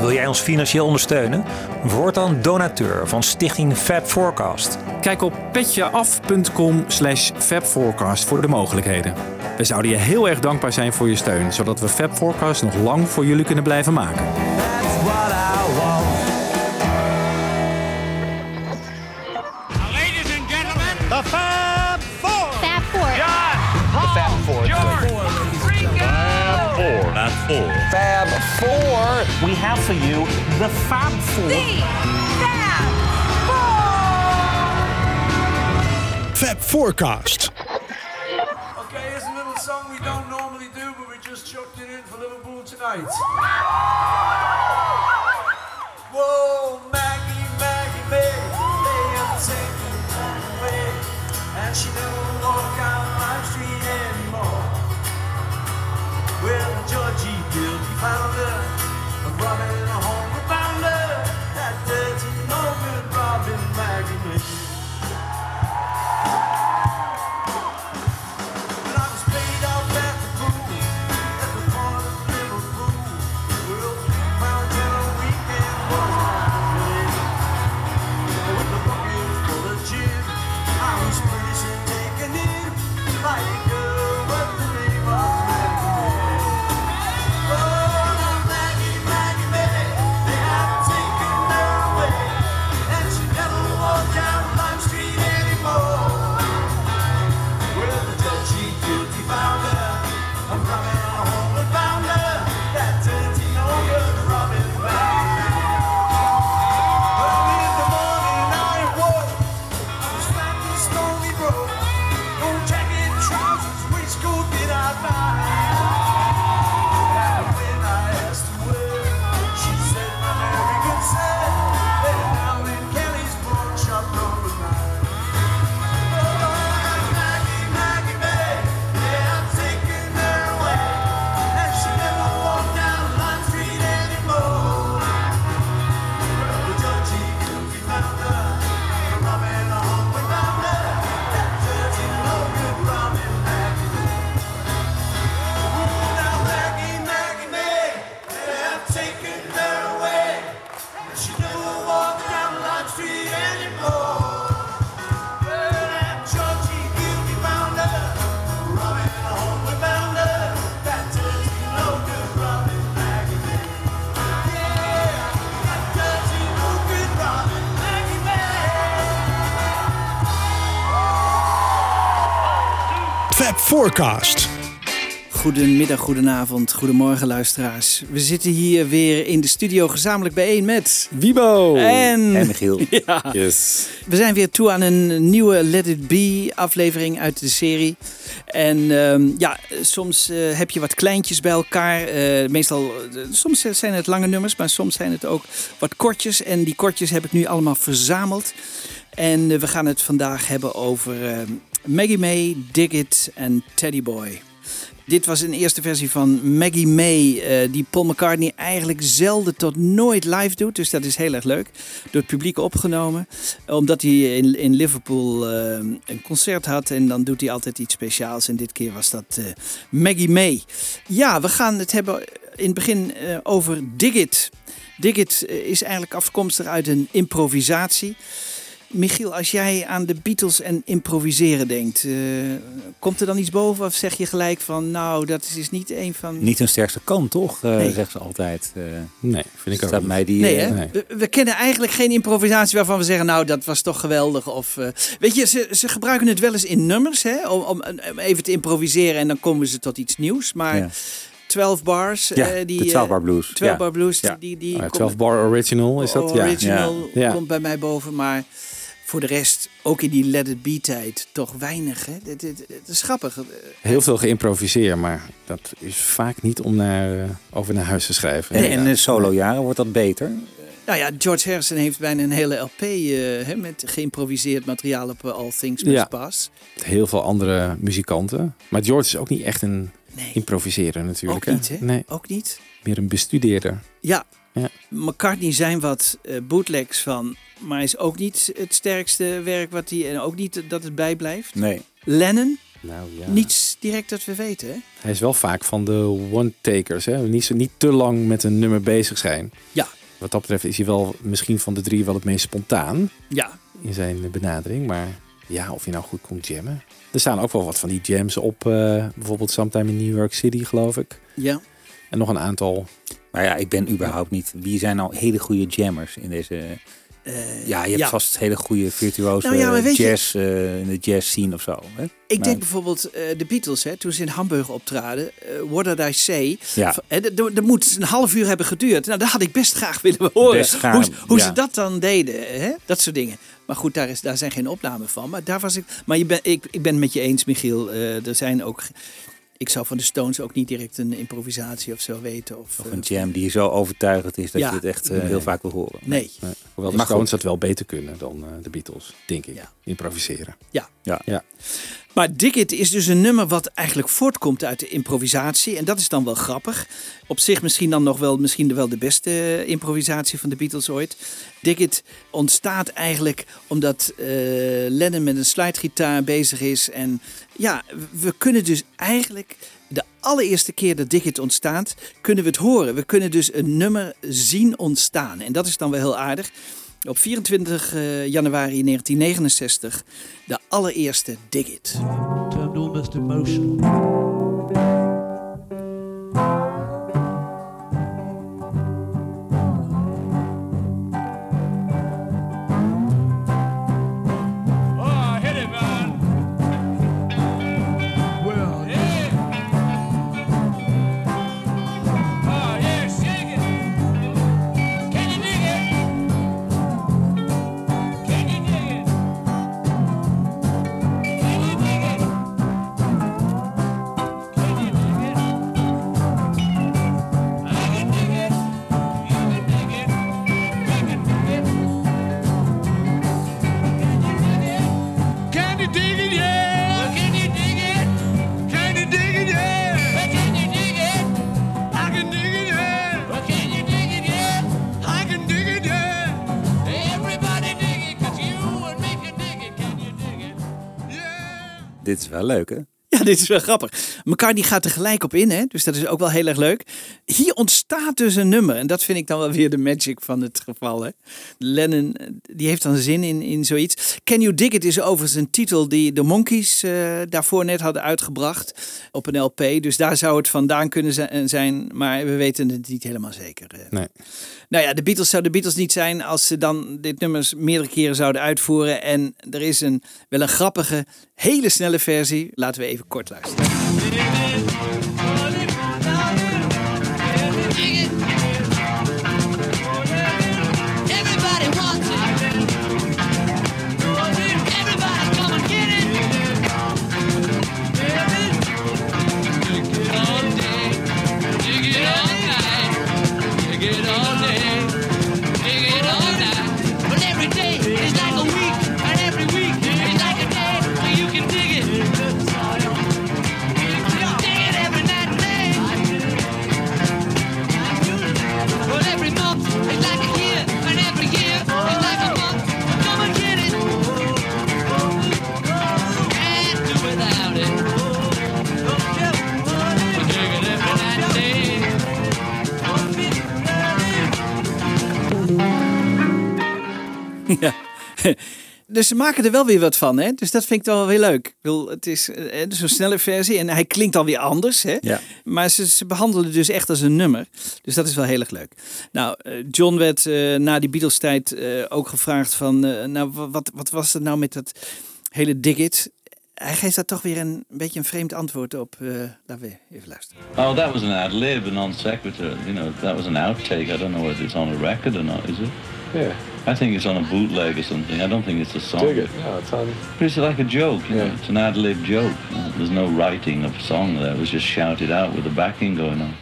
Wil jij ons financieel ondersteunen? Word dan donateur van Stichting Fab Forecast. Kijk op petjeaf.com slash fabforecast voor de mogelijkheden. We zouden je heel erg dankbaar zijn voor je steun, zodat we Fab Forecast nog lang voor jullie kunnen blijven maken. Ladies and gentlemen, The Fab Four. Fab Four. John, Paul, George, Ringo. Fab Four. We have for you the Fab Four. Fab Forecast. Okay, here's a little song we don't normally do, but we just chucked it in for Liverpool tonight. Whoa, Maggie, Maggie, May, they have taken her away, and she never walk out my street anymore. Well, the judge he guilty found her of robbing a home Forecast. Goedemiddag, goedenavond, goedemorgen luisteraars. We zitten hier weer in de studio gezamenlijk bijeen met... Wiebo! En... En Michiel. Ja. Yes. We zijn weer toe aan een nieuwe Let It Be aflevering uit de serie. En ehm, ja, soms eh, heb je wat kleintjes bij elkaar. Eh, meestal, eh, soms zijn het lange nummers, maar soms zijn het ook wat kortjes. En die kortjes heb ik nu allemaal verzameld. En we gaan het vandaag hebben over eh, Maggie May, Dig It en Teddy Boy. Dit was een eerste versie van Maggie May, eh, die Paul McCartney eigenlijk zelden tot nooit live doet. Dus dat is heel erg leuk. Door het publiek opgenomen. Omdat hij in, in Liverpool eh, een concert had en dan doet hij altijd iets speciaals. En dit keer was dat eh, Maggie May. Ja, we gaan het hebben in het begin eh, over Dig It. Dig It eh, is eigenlijk afkomstig uit een improvisatie. Michiel, als jij aan de Beatles en improviseren denkt, eh, komt er dan iets boven of zeg je gelijk van, nou, dat is niet een van... Niet hun sterkste kant, toch? Eh Nee. Zegt ze altijd. Eh Nee, vind ik ook staat mij die. Nee, hè? nee. We, we kennen eigenlijk geen improvisatie waarvan we zeggen, nou, dat was toch geweldig. Of, eh, weet je, ze, ze gebruiken het wel eens in nummers, hè, om, om, om even te improviseren en dan komen ze tot iets nieuws. Maar Ja. 12 bars, Ja, eh, die, de 12 bar blues. 12 Ja. bar blues, Ja. die, die Oh ja, komt- 12 bar original is dat? Ja. original Ja. Ja. komt bij mij boven, maar voor de rest, ook in die Let It Be tijd, toch weinig. Hè? Het, het, het is grappig. Heel veel geïmproviseerd, maar dat is vaak niet om naar, eh, over naar huis te schrijven. En in de solo-jaren wordt dat beter. Nou ja, George Harrison heeft bijna een hele LP eh, hè, met geïmproviseerd materiaal op eh, All Things Must Ja. Pass. Heel veel andere muzikanten. Maar George is ook niet echt een Nee, improviseerder natuurlijk. ook niet, hè? Nee, Ook niet. meer een bestudeerder. Ja, Ja. McCartney zijn wat eh, bootlegs van, maar is ook niet het sterkste werk wat hij en ook niet dat het bijblijft. Nee. Lennon, Nou ja. Niets direct dat we weten, hè? Hij is wel vaak van de one-takers. Hè? Niet, niet te lang met een nummer bezig zijn. Ja. Wat dat betreft is hij wel misschien van de drie wel het meest spontaan Ja, in zijn benadering. Maar ja, of je nou goed kon jammen. Er staan ook wel wat van die jams op. eh, bijvoorbeeld Sometime in New York City, geloof ik. ja. En nog een aantal. Maar ja, ik ben überhaupt niet... Wie zijn nou hele goede jammers in deze... ja, je hebt ja. vast hele goede virtuoze Nou ja, jazz eh, in de jazz scene of zo. Hè? Ik Maar- denk bijvoorbeeld eh, de Beatles, hè, toen ze in Hamburg optraden. eh, What Did I Say? Ja. Dat- moet een half uur hebben geduurd. Nou, dat had ik best graag willen horen. Graag, hoe hoe ja. ze dat dan deden. Hè? Dat soort dingen. Maar goed, daar, is, daar zijn geen opnamen van. Maar daar was ik. Maar je ben, ik, ik ben het met je eens, Michiel. Eh, er zijn ook. Ik zou van de Stones ook niet direct een improvisatie of zo weten. Of, Of eh, een jam die zo overtuigend is dat Ja. je het echt eh, heel vaak wil horen. nee. Nee, hoewel de Maar Stones dat wel beter kunnen dan eh, de Beatles, denk ik. Ja. Improviseren. Ja. Ja. Ja. Maar Dig It is dus een nummer wat eigenlijk voortkomt uit de improvisatie. En dat is dan wel grappig. Op zich misschien dan nog wel, misschien wel de beste improvisatie van de Beatles ooit. Dig It ontstaat eigenlijk omdat eh, Lennon met een slidegitaar bezig is. En ja, we kunnen dus eigenlijk de allereerste keer dat Dig It ontstaat, kunnen we het horen. We kunnen dus een nummer zien ontstaan. En dat is dan wel heel aardig. Op 24 eh, januari 1969 de allereerste Dig It. turned almost emotional. Dit is wel leuk, hè? Ja, dit is wel grappig. McCartney gaat er gelijk op in, hè? dus dat is ook wel heel erg leuk. Hier ontstaat dus een nummer en dat vind ik dan wel weer de magic van het geval. Hè? Lennon, eh, die heeft dan zin in, in zoiets. Can You Dig It is overigens een titel die de Monkeys eh, daarvoor net hadden uitgebracht op een LP. Dus daar zou het vandaan kunnen zi- zijn, maar we weten het niet helemaal zeker. eh. Nee. Nou ja, de Beatles zouden de Beatles niet zijn als ze dan dit nummers meerdere keren zouden uitvoeren. En er is een, wel een grappige, hele snelle versie. Laten we even kort luisteren. Ja. Dus ze maken er wel weer wat van, hè? Dus dat vind ik wel weer leuk. Ik bedoel, het is eh, zo'n snelle versie en hij klinkt alweer anders, hè? Ja. Maar ze, ze behandelen het dus echt als een nummer. Dus dat is wel heel erg leuk. Nou, eh, John werd eh, na die Beatles-tijd eh, ook gevraagd van... eh, nou, wa- wat, wat was het nou met dat hele Dig It? Hij geeft daar toch weer een, een beetje een vreemd antwoord op. eh laten we even luisteren. Oh, that was an ad lib, a non sequitur. You know, that was an outtake. I don't know whether it's on a record or not, is it? Yeah. I think it's on a bootleg or something. I don't think it's a song. Dig it. No, it's on. But it's like a joke, you know. Yeah. It's an ad lib joke. There's no writing of a song there. It was just shouted out with the backing going on.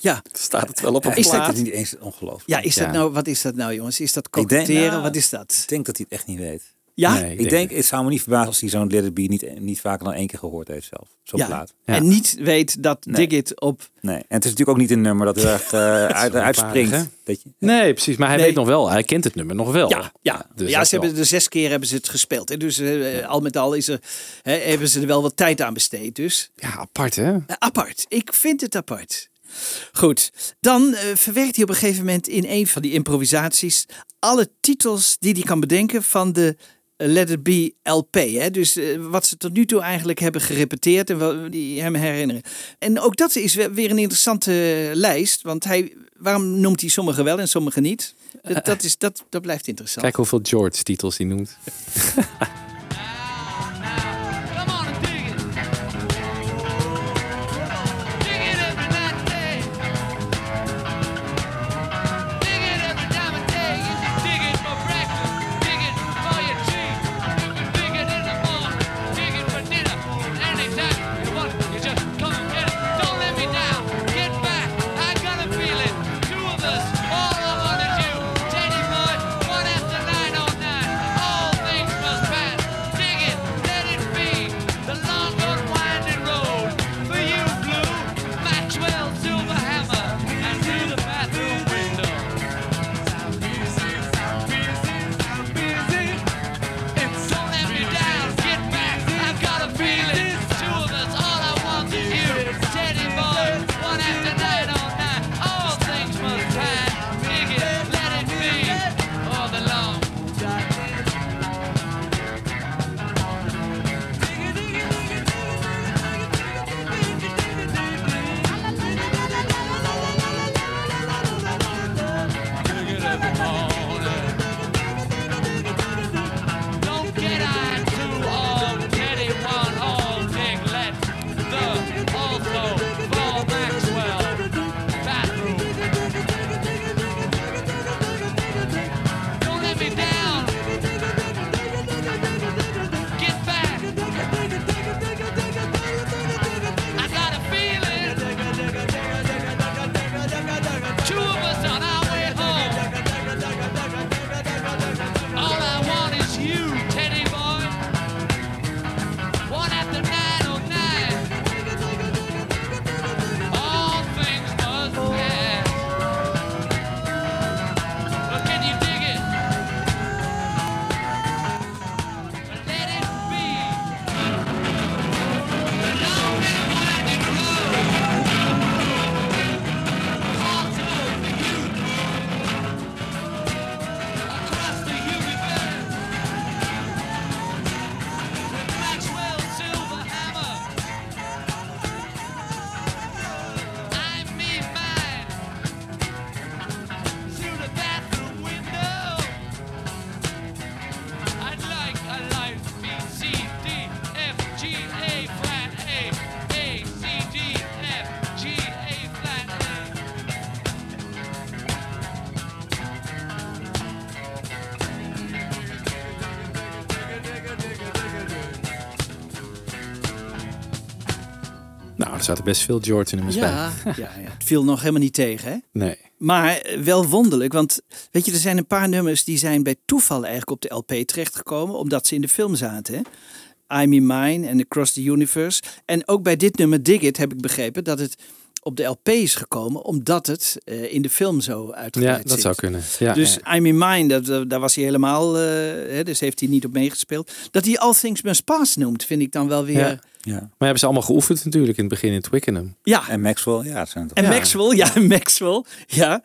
Ja, Staat het wel op een Is dat Het plaat? is niet eens ongelooflijk. ja, is dat Ja. nou, wat is dat nou, jongens? Is dat koketteren? nou, wat is dat? Ik denk dat hij het echt niet weet. Ja? Nee, Ik denk, het zou me niet verbazen als hij zo'n Let It Be niet, niet vaker dan één keer gehoord heeft zelf. Zo'n Ja. plaat. Ja. En niet weet dat Nee. Dig It op... Nee. En het is natuurlijk ook niet een nummer dat er echt eh, uit, uitspringt. je? Nee, precies. Maar hij Nee. weet nog wel. Hij kent het nummer nog wel. Ja, ja. Dus ja ze wel. hebben er zes keer hebben ze het gespeeld. Hè? Dus eh, al met al is er, hè, hebben ze er wel wat tijd aan besteed. Dus Ja, apart hè? Eh, apart. Ik vind het apart. Goed, dan eh, verwerkt hij op een gegeven moment in een van die improvisaties alle titels die hij kan bedenken van de eh, Let It Be LP. Hè? Dus eh, wat ze tot nu toe eigenlijk hebben gerepeteerd en wat die hem herinneren. En ook dat is we- weer een interessante lijst, want hij, waarom noemt hij sommige wel en sommige niet? Dat, dat, is, dat, dat blijft interessant. Kijk hoeveel George titels hij noemt. zaten best veel George Ja, bij. ja, ja, het viel nog helemaal niet tegen, hè? Nee. Maar eh, wel wonderlijk, want weet je, er zijn een paar nummers die zijn bij toeval eigenlijk op de LP terechtgekomen, omdat ze in de film zaten. Hè? I'm in Mine en Across the Universe. En ook bij dit nummer Dig It heb ik begrepen dat het op de LP is gekomen, omdat het eh, in de film zo uitgebreid Ja, dat zit. zou kunnen. Ja, dus ja. I'm in Mine, dat, dat- daar was hij helemaal, eh, hè, dus heeft hij niet op meegespeeld. Dat hij All Things Must Pass noemt, vind ik dan wel weer... Ja. Ja, Ja. Maar hebben ze allemaal geoefend natuurlijk in het begin in Twickenham. En Maxwell, ja, het zijn toch En Ja. Maxwell, ja, Maxwell, ja.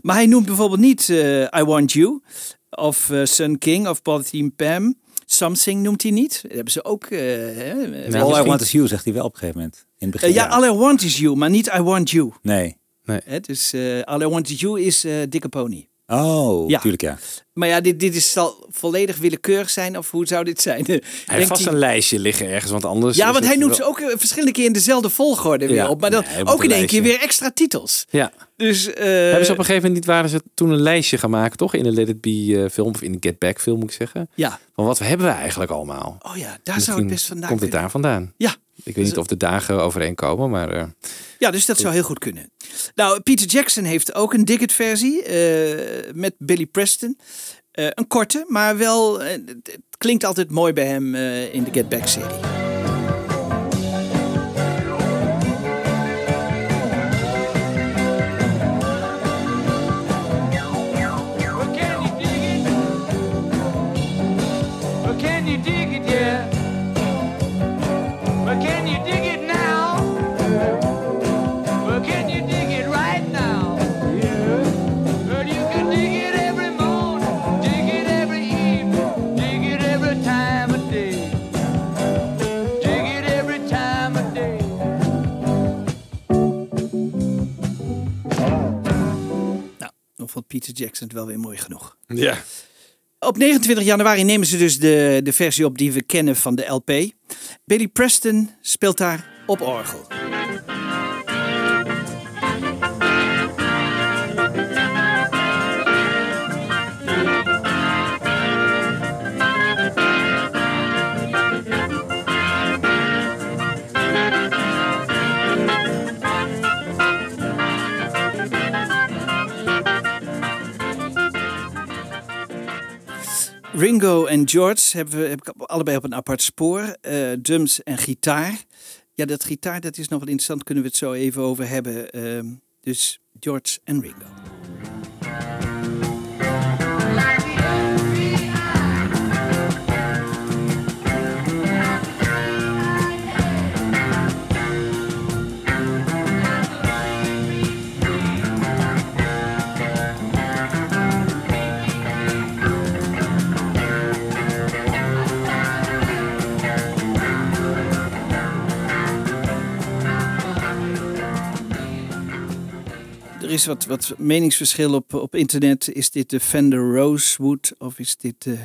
Maar hij noemt bijvoorbeeld niet eh, I Want You of eh, Sun King of Team Pam. Something noemt hij niet. Dat hebben ze ook. eh, hè, All I Want Is You, zegt hij wel op een gegeven moment. In het begin. Ja, All I Want Is You, maar niet I Want You. Nee. Hè, dus eh, All I Want Is You is Dikke Pony. Oh, Ja. tuurlijk ja. Maar ja, dit, dit is, zal volledig willekeurig zijn, of hoe zou dit zijn? Hij Denkt heeft vast een lijstje liggen ergens, want anders... Ja, want hij noemt wel- ze ook eh, verschillende keer in dezelfde volgorde weer Ja, op. Maar dan nee, ook in een één keer weer extra titels. Ja. Dus, eh, Hebben ze op een gegeven moment niet, waren ze toen een lijstje gaan maken, toch? In de Let It Be eh, film, of in de Get Back film moet ik zeggen. Ja. Van wat hebben we eigenlijk allemaal? Oh ja, daar zou het best vandaan Komt het kunnen. daar vandaan? Ja. Ik weet niet of de dagen overeenkomen, maar... eh, Ja, dus dat zou heel goed kunnen. Nou, Peter Jackson heeft ook een Dig It versie eh, met Billy Preston. Eh, een korte, maar wel, het, klinkt altijd mooi bij hem in de Get Back-serie. Well, dan vond Peter Jackson het wel weer mooi genoeg. Ja. Op 29 januari nemen ze dus de, de versie op die we kennen van de LP. Billy Preston speelt daar op orgel. Ringo en George hebben we, allebei op een apart spoor. eh, drums en gitaar. Ja, dat gitaar dat is nog wel interessant. Kunnen we het zo even over hebben. Ehm, dus George en Ringo. Is wat, wat meningsverschil op, op internet. Is dit de Fender Rosewood of is dit de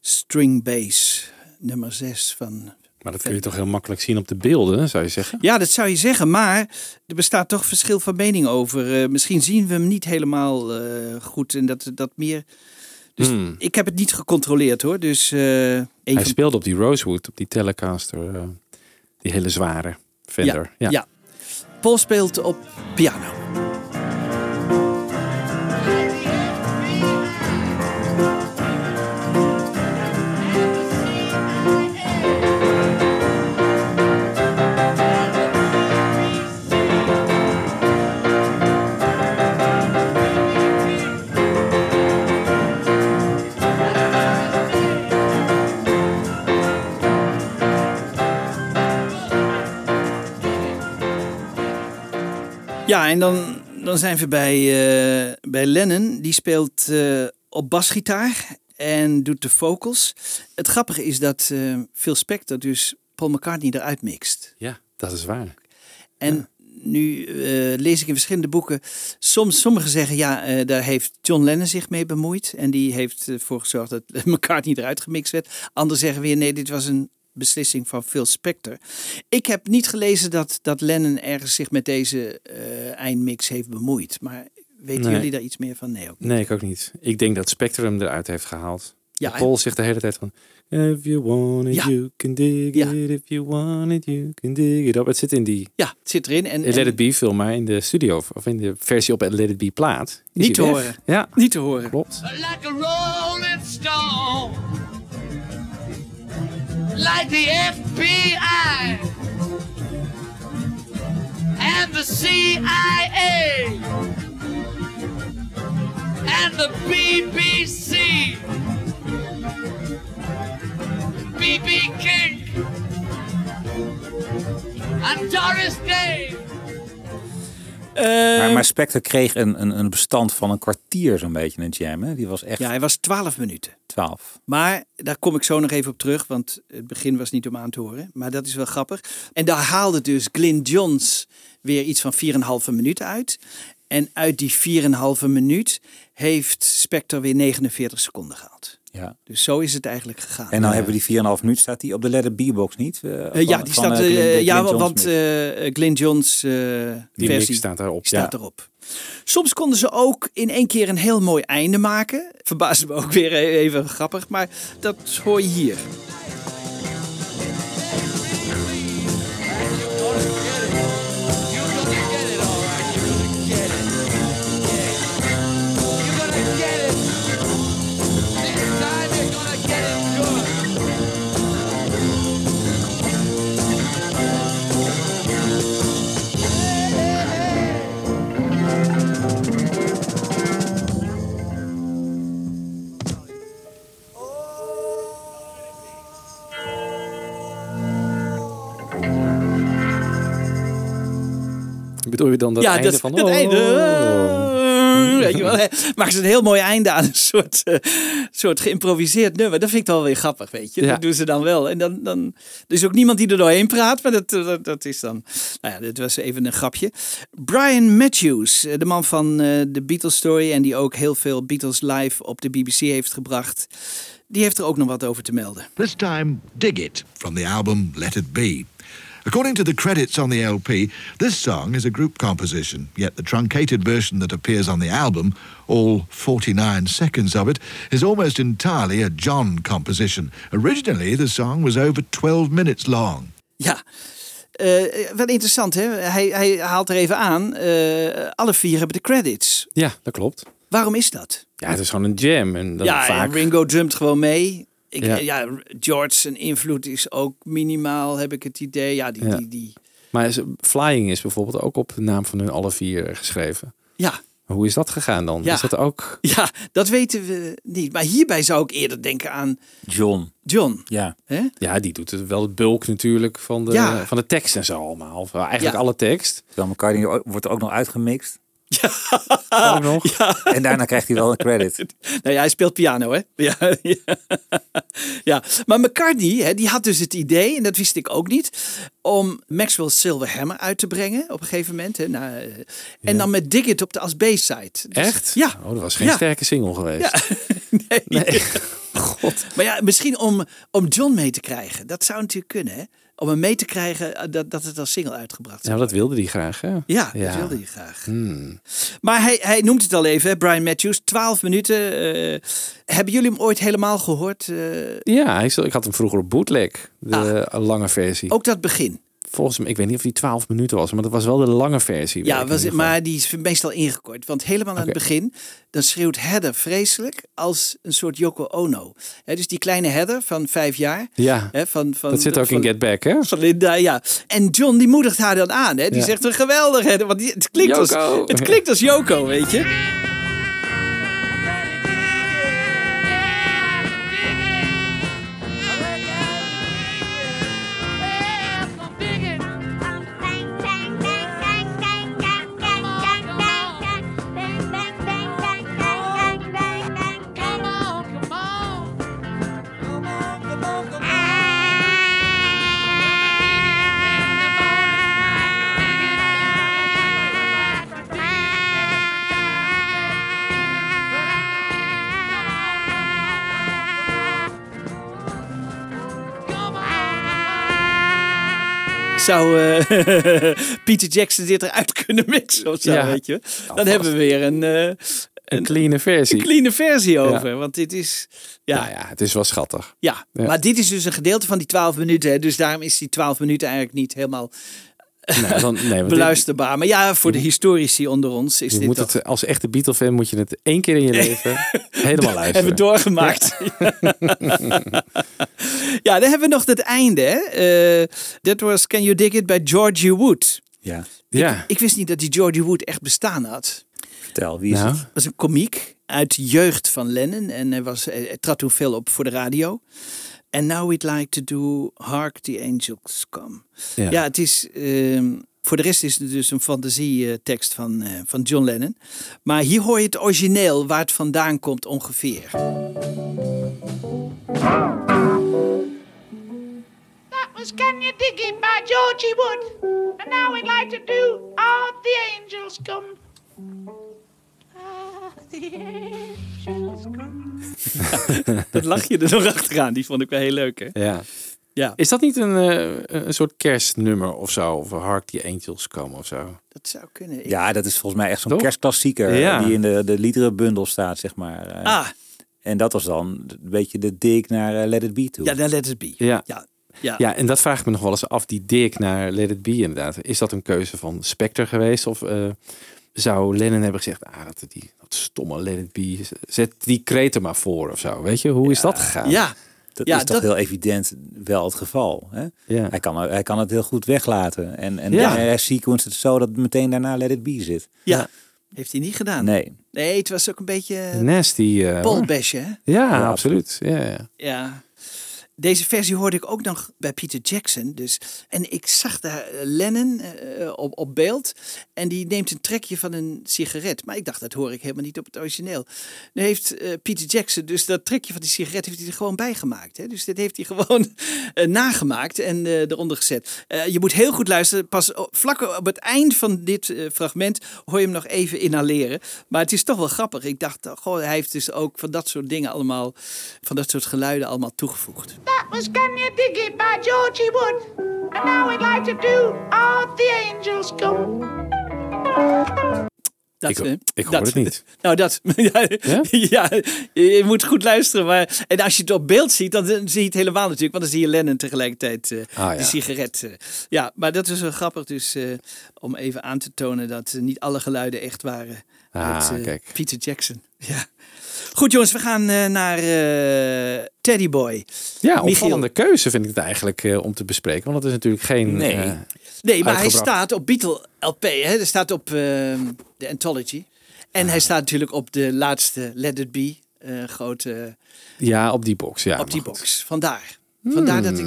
String Bass nummer 6 van... Maar dat kun je toch heel makkelijk zien op de beelden, zou je zeggen? Ja, dat zou je zeggen, maar er bestaat toch verschil van mening over. Eh, misschien zien we hem niet helemaal eh, goed en dat, dat meer... Dus Hmm. ik heb het niet gecontroleerd hoor, dus... een Hij van- speelde op die Rosewood, op die Telecaster. die hele zware Fender. Ja, ja. Paul speelt op piano. Ja, en dan, dan zijn we bij, eh, bij Lennon. Die speelt eh, op basgitaar en doet de vocals. Het grappige is dat eh, Phil Spector dus Paul McCartney eruit mixt. Ja, dat is waar. En nu lees ik in verschillende boeken. Soms, sommigen zeggen ja, daar heeft John Lennon zich mee bemoeid. En die heeft ervoor gezorgd dat McCartney eruit gemixt werd. Anderen zeggen weer nee, dit was een beslissing van Phil Spector. Ik heb niet gelezen dat, dat Lennon ergens zich met deze eh, eindmix heeft bemoeid. Maar weten Nee. jullie daar iets meer van? Nee, ook niet. Nee, ik ook niet. Ik denk dat Spectrum eruit heeft gehaald. Ja, Paul zegt de hele tijd van... If you want it, Ja. you can dig Ja. it. If you want it, you can dig it up. Het zit in die Ja, het zit erin. En, in Let en It Be film, maar in de studio... of in de versie op Let It Be plaat... Niet te weg. horen. Ja, niet te horen. klopt. like a rolling stone, like the FBI and the CIA and the BBC, BB King and Doris Day. Maar, Eh, maar Spectre kreeg een, een, een bestand van een kwartier zo'n beetje een jam. Hè? Die was echt ja, hij was 12 minuten. 12. Maar daar kom ik zo nog even op terug, want het begin was niet om aan te horen. Maar dat is wel grappig. En daar haalde dus Glyn Johns weer iets van 4,5 minuten uit. En uit die 4,5 minuut heeft Spectre weer 49 seconden gehaald. Ja. Dus zo is het eigenlijk gegaan. En dan hebben we die 4,5 minuut, staat die op de Let It Be-box niet? Eh, Eh, van- ja, die van, staat, eh, ja, want eh Glyn Johns eh, Die versie staat erop. staat ja. erop. Soms konden ze ook in één keer een heel mooi einde maken. Verbaasde me ook weer even grappig, maar dat hoor je hier. Bedoel je dan dat ja, einde dat, van... dat oh, einde. oh. Weet je wel, hè? maken ze een heel mooi einde aan een soort, eh, soort geïmproviseerd nummer. Dat vind ik wel weer grappig, weet je. Ja. Dat doen ze dan wel. En dan, dan, er is ook niemand die er doorheen praat, maar dat, dat, dat is dan... Nou ja, dit was even een grapje. Brian Matthews, eh, de man van eh, de Beatles Story... en die ook heel veel Beatles live op de BBC heeft gebracht... die heeft er ook nog wat over te melden. This time, Dig It from the album Let It Be. According to the credits on the LP, this song is a group composition, yet the truncated version that appears on the album, all 49 seconds of it, is almost entirely a John composition. Originally, the song was over 12 minutes long. Ja, Eh wat interessant hè. Hij, hij haalt er even aan. eh, alle vier hebben de credits. Ja, dat klopt. Waarom is dat? Ja, het is gewoon een jam. En dan ja, vaak... en Ringo drumt gewoon mee. Ik, Ja. ja. George zijn invloed is ook minimaal, heb ik het idee. Ja, die, Ja. die, die, Maar is- Flying is bijvoorbeeld ook op de naam van hun alle vier geschreven. ja. Hoe is dat gegaan dan? Ja. Is dat ook... ja, dat weten we niet. Maar hierbij zou ik eerder denken aan John. John. Ja. Hè? Ja, die doet het wel het bulk natuurlijk van de, Ja. van de tekst en zo allemaal. Of eigenlijk Ja. alle tekst. Dan McCartney wordt er ook nog uitgemixt. Ook nog. En daarna krijgt hij wel een credit. Nou ja, hij speelt piano, hè? Ja, ja. ja. maar McCartney, hè, die had dus het idee, en dat wist ik ook niet, om Maxwell's Silver Hammer uit te brengen op een gegeven moment. Hè, eh, en dan met Dig It op de als B-side. Dus- Echt? Ja. Oh, dat was geen Ja. sterke single geweest. Ja. nee. Nee. God. Maar ja, misschien om, om John mee te krijgen. Dat zou natuurlijk kunnen, hè? Om hem mee te krijgen eh, dat, dat het als single uitgebracht Ja, zou maar dat wilde hij graag, hè? Ja, Ja. dat wilde hij graag. Hmm. Maar hij, hij noemt het al even, Brian Matthews, 12 minuten. eh, hebben jullie hem ooit helemaal gehoord? eh, Ja, ik, ik had hem vroeger op bootleg. De lange versie. ook dat begin. Volgens mij, ik weet niet of die 12 minuten was, maar dat was wel de lange versie. Ja, was, maar die is meestal ingekort. Want helemaal aan het begin, dan schreeuwt Heather vreselijk als een soort Yoko Ono. Hè, dus die kleine Heather van vijf jaar. Ja, Hè, van, van, dat zit ook van, in Get Back, hè? Van Linda, ja. En John die moedigt haar dan aan. Hè? Die Ja. zegt een geweldig. Hè? Want die, het, klinkt als, het klinkt als Yoko, weet je. Zou eh, Peter Jackson dit eruit kunnen mixen of zo, Ja. weet je. Dan hebben we weer een, eh, Een clean versie. een clean versie over. Want dit is... Ja, Nou ja, het is wel schattig. Ja, Ja. maar dit is dus een gedeelte van die 12 minuten. Hè, dus daarom is die 12 minuten eigenlijk niet helemaal Nee, dan, nee, dit- beluisterbaar. Maar ja, voor de historici onder ons is je dit moet toch... het, als echte Beatle-fan moet je het één keer in je leven helemaal luisteren. Hebben we doorgemaakt. Ja, dan hebben we nog het einde. hè. Eh, That was Can You Dig It by Georgie Wood. Ja. Ja, Ik wist niet dat die Georgie Wood echt bestaan had. Vertel, wie is nou, het? was een komiek uit jeugd van Lennon. En hij, was, hij hij trad toen veel op voor de radio. And now we'd like to do Hark the Angels Come. ja. Ja, het is. ehm, voor de rest is het dus een fantasietekst van, eh, van John Lennon. Maar hier hoor je het origineel waar het vandaan komt ongeveer. That was Can You Dig It by Georgie Wood. And now we'd like to do All the Angels Come. Dat lach je er nog achteraan. Die vond ik wel heel leuk, hè? ja. Ja, Is dat niet een, eh, een soort kerstnummer of zo? Of Hark the Angels komen of zo? dat zou kunnen. Ik- Ja, dat is volgens mij echt zo'n Toch? kerstklassieker Ja. die in de, de liederenbundel staat, zeg maar. Eh, Ah, En dat was dan een beetje de dik naar eh, Let It Be toe. ja, dan let it be. Ja. Ja, ja. Ja, en dat vraag ik me nog wel eens af. Die Dick naar Let It Be inderdaad. Is dat een keuze van Spectre geweest? Of eh, zou Lennon hebben gezegd... Ah, dat, die, dat stomme Let It Be. Zet die kreet er maar voor of zo. Weet je, hoe is dat gegaan? ja. dat ja, is toch dat- heel evident wel het geval. Hè? Ja. Hij, kan, hij kan het heel goed weglaten. En, en Ja. hij sequenced het zo dat het meteen daarna Let It Be zit. ja. Heeft hij niet gedaan. Nee. Nee, het was ook een beetje Nasty. eh, hè? ja, Ja, absoluut. Ja, ja. Ja. Deze versie hoorde ik ook nog bij Peter Jackson. Dus, en ik zag daar eh, Lennon eh, op, op beeld. En die neemt een trekje van een sigaret. Maar ik dacht, dat hoor ik helemaal niet op het origineel. Nu heeft eh, Peter Jackson dus dat trekje van die sigaret heeft hij er gewoon bij gemaakt. Hè? Dus dit heeft hij gewoon eh, nagemaakt en eh, eronder gezet. Eh, je moet heel goed luisteren. Pas vlak op het eind van dit eh, fragment hoor je hem nog even inhaleren. Maar het is toch wel grappig. Ik dacht, oh, goh, hij heeft dus ook van dat soort dingen allemaal, van dat soort geluiden allemaal toegevoegd. That was Can You Dig It by Georgie Wood. And now we'd like to do All the Angels Come. Dat, Ik- eh, ik hoor het niet. Nou, dat. Ja, ja, je moet goed luisteren. Maar, en als je het op beeld ziet, dan zie je het helemaal natuurlijk. Want dan zie je Lennon tegelijkertijd Ah, ja. die sigaret. eh. ja, maar dat is wel grappig. Dus eh, om even aan te tonen dat niet alle geluiden echt waren. Ah, uit, kijk. Peter Jackson. Ja. Goed jongens, we gaan eh, naar eh Teddy Boy. Ja, Michiel. opvallende keuze vind ik het eigenlijk eh, om te bespreken. Want het is natuurlijk geen... Nee. Nee, maar hij staat op Beatle LP. Hè? Hij staat op ehm, de Anthology. En Ah. hij staat natuurlijk op de laatste Let It Be. eh, grote ja, op die box. Ja, op die goed. box. Vandaar. Vandaar dat ik.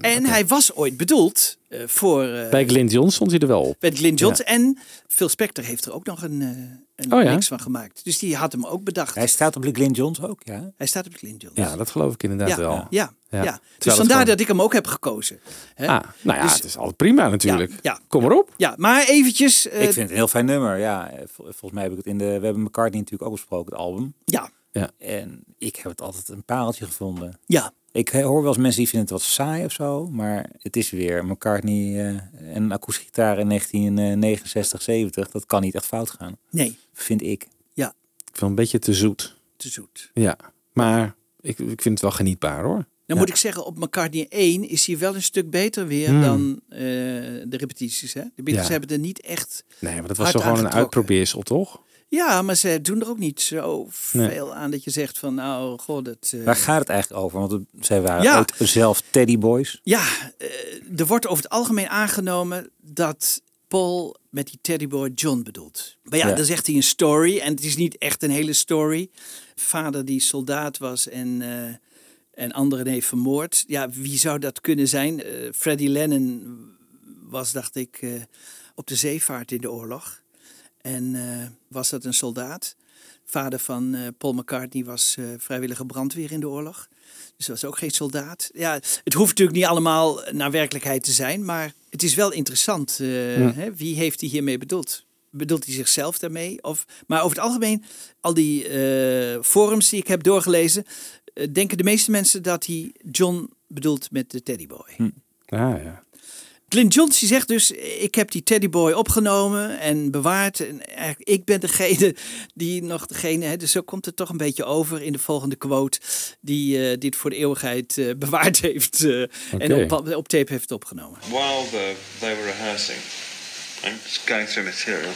En hij was ooit bedoeld voor. eh Bij Glyn John stond hij er wel op. met Glyn Johns. En Phil Spector heeft er ook nog een, eh een Oh ja? mix van gemaakt. Dus die had hem ook bedacht. Hij staat op de Glyn Johns ook, ja. Hij staat op Glyn Johns. Ja, dat geloof ik inderdaad ja, wel. ja, ja, Ja. Dus vandaar gewoon- dat ik hem ook heb gekozen. Hè? Ah, nou ja, Dus- het is altijd prima natuurlijk. Ja, ja. Kom maar op. Ja, maar eventjes. eh, ik vind het een heel fijn nummer. Ja, eh, vol- volgens mij heb ik het in de... We hebben McCartney natuurlijk ook besproken, het album. ja, En ik heb het altijd een pareltje gevonden. ja. Ik eh, hoor wel eens mensen die vinden het wat saai of zo. Maar het is weer McCartney eh, en een akoestische gitaar in 1969, 70. Dat kan niet echt fout gaan, Nee, vind ik. ja, Ik vind het een beetje te zoet. te zoet. Ja, maar ik, ik vind het wel genietbaar hoor. Dan Ja. moet ik zeggen, op McCartney 1 is hij wel een stuk beter weer Hmm. dan eh, de repetities. Hè? De Beatles Ja. hebben er niet echt... Nee, maar dat was toch gewoon een uitprobeersel, toch? Ja, maar ze doen er ook niet zo Nee. veel aan dat je zegt van, nou, god, dat... eh, Waar gaat het eigenlijk over? Want zij waren Ja. ooit zelf Teddyboys. Ja, eh, er wordt over het algemeen aangenomen dat Paul met die teddyboy John bedoelt. Maar ja, Ja. dan zegt hij een story en het is niet echt een hele story. Vader die soldaat was en, eh, en anderen heeft vermoord. Ja, wie zou dat kunnen zijn? Freddie Lennon was, dacht ik, op de zeevaart in de oorlog. En eh, was dat een soldaat? Vader van eh, Paul McCartney was eh, vrijwillige brandweer in de oorlog. Dus was ook geen soldaat. Ja, het hoeft natuurlijk niet allemaal naar werkelijkheid te zijn, maar het is wel interessant. Ja. hè, wie heeft hij hiermee bedoeld? Bedoelt hij zichzelf daarmee? Of, maar over het algemeen, al die forums die ik heb doorgelezen, denken de meeste mensen dat hij John bedoelt met de teddyboy. Ah, ja. Clint die zegt dus, ik heb die teddyboy opgenomen en bewaard. En eigenlijk, ik ben degene die nog degene, hè, dus zo komt het toch een beetje over in de volgende quote, die eh, dit voor de eeuwigheid eh, bewaard heeft eh, en op, op tape heeft opgenomen. While the, they were rehearsing and going through material,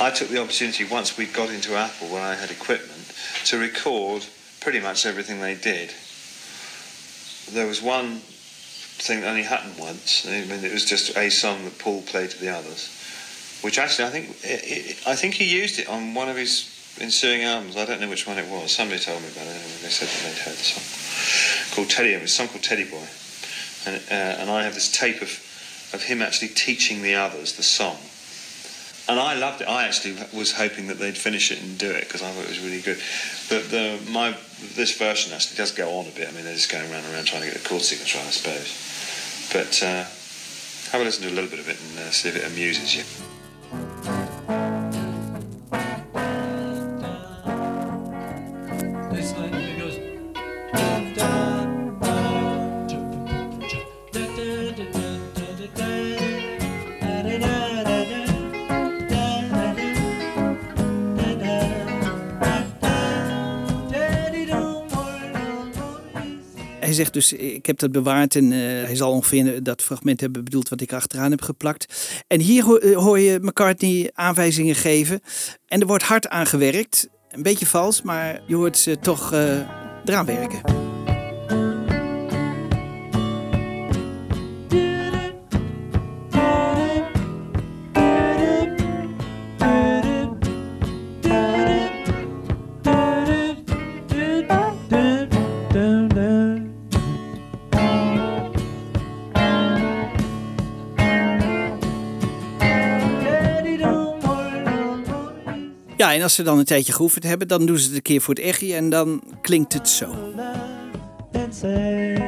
I took the opportunity once we got into Apple when I had equipment to record pretty much everything they did. There was one thing that only happened once. I mean, it was just a song that Paul played to the others, which actually I think i I think he used it on one of his ensuing albums. I don't know which one it was. Somebody told me about it. They said that they'd heard the song called Teddy. It was a song called Teddy Boy, and uh, and I have this tape of of him actually teaching the others the song. And I loved it. I actually was hoping that they'd finish it and do it because I thought it was really good. But the my this version actually does go on a bit. I mean, they're just going around and around trying to get the chord signature, I suppose. But uh, have a listen to a little bit of it and uh, see if it amuses you. Zegt dus, ik heb dat bewaard en eh, hij zal ongeveer dat fragment hebben bedoeld wat ik achteraan heb geplakt. En hier eh, hoor je McCartney aanwijzingen geven en er wordt hard aan gewerkt. Een beetje vals, maar je hoort ze toch eh, eraan werken. En als ze dan een tijdje geoefend hebben, dan doen ze het een keer voor het echi en dan klinkt het zo. and says,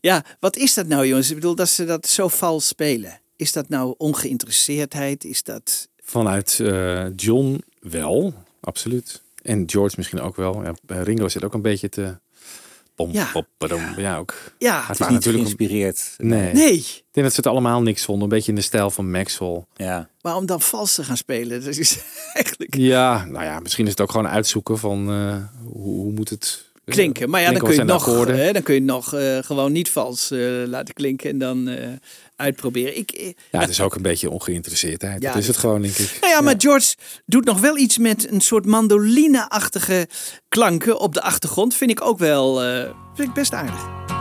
Ja, wat is dat nou jongens? Ik bedoel, dat ze dat zo vals spelen. Is dat nou ongeïnteresseerdheid? Is dat... Vanuit eh, John wel, absoluut. En George misschien ook wel. Ja, Ringo zit ook een beetje te... Pom, Ja. pop, padom. ja, ook. Ja, het het is waren niet natuurlijk geïnspireerd. Nee. Nee. Ik denk dat ze het allemaal niks vonden. Een beetje in de stijl van Maxwell. Ja. Maar om dan vals te gaan spelen, dat is eigenlijk Ja, nou ja, misschien is het ook gewoon uitzoeken van eh, hoe, hoe moet het klinken. Maar ja, dan klinken, kun je nog, hè, dan kun je nog eh, gewoon niet vals eh, laten klinken en dan eh, uitproberen. Ik, eh, Ja, het is ook een beetje ongeïnteresseerdheid. Ja, dat is het gewoon, denk ik. Nou ja, maar George doet nog wel iets met een soort mandoline-achtige klanken op de achtergrond. Vind ik ook wel eh, vind ik best aardig.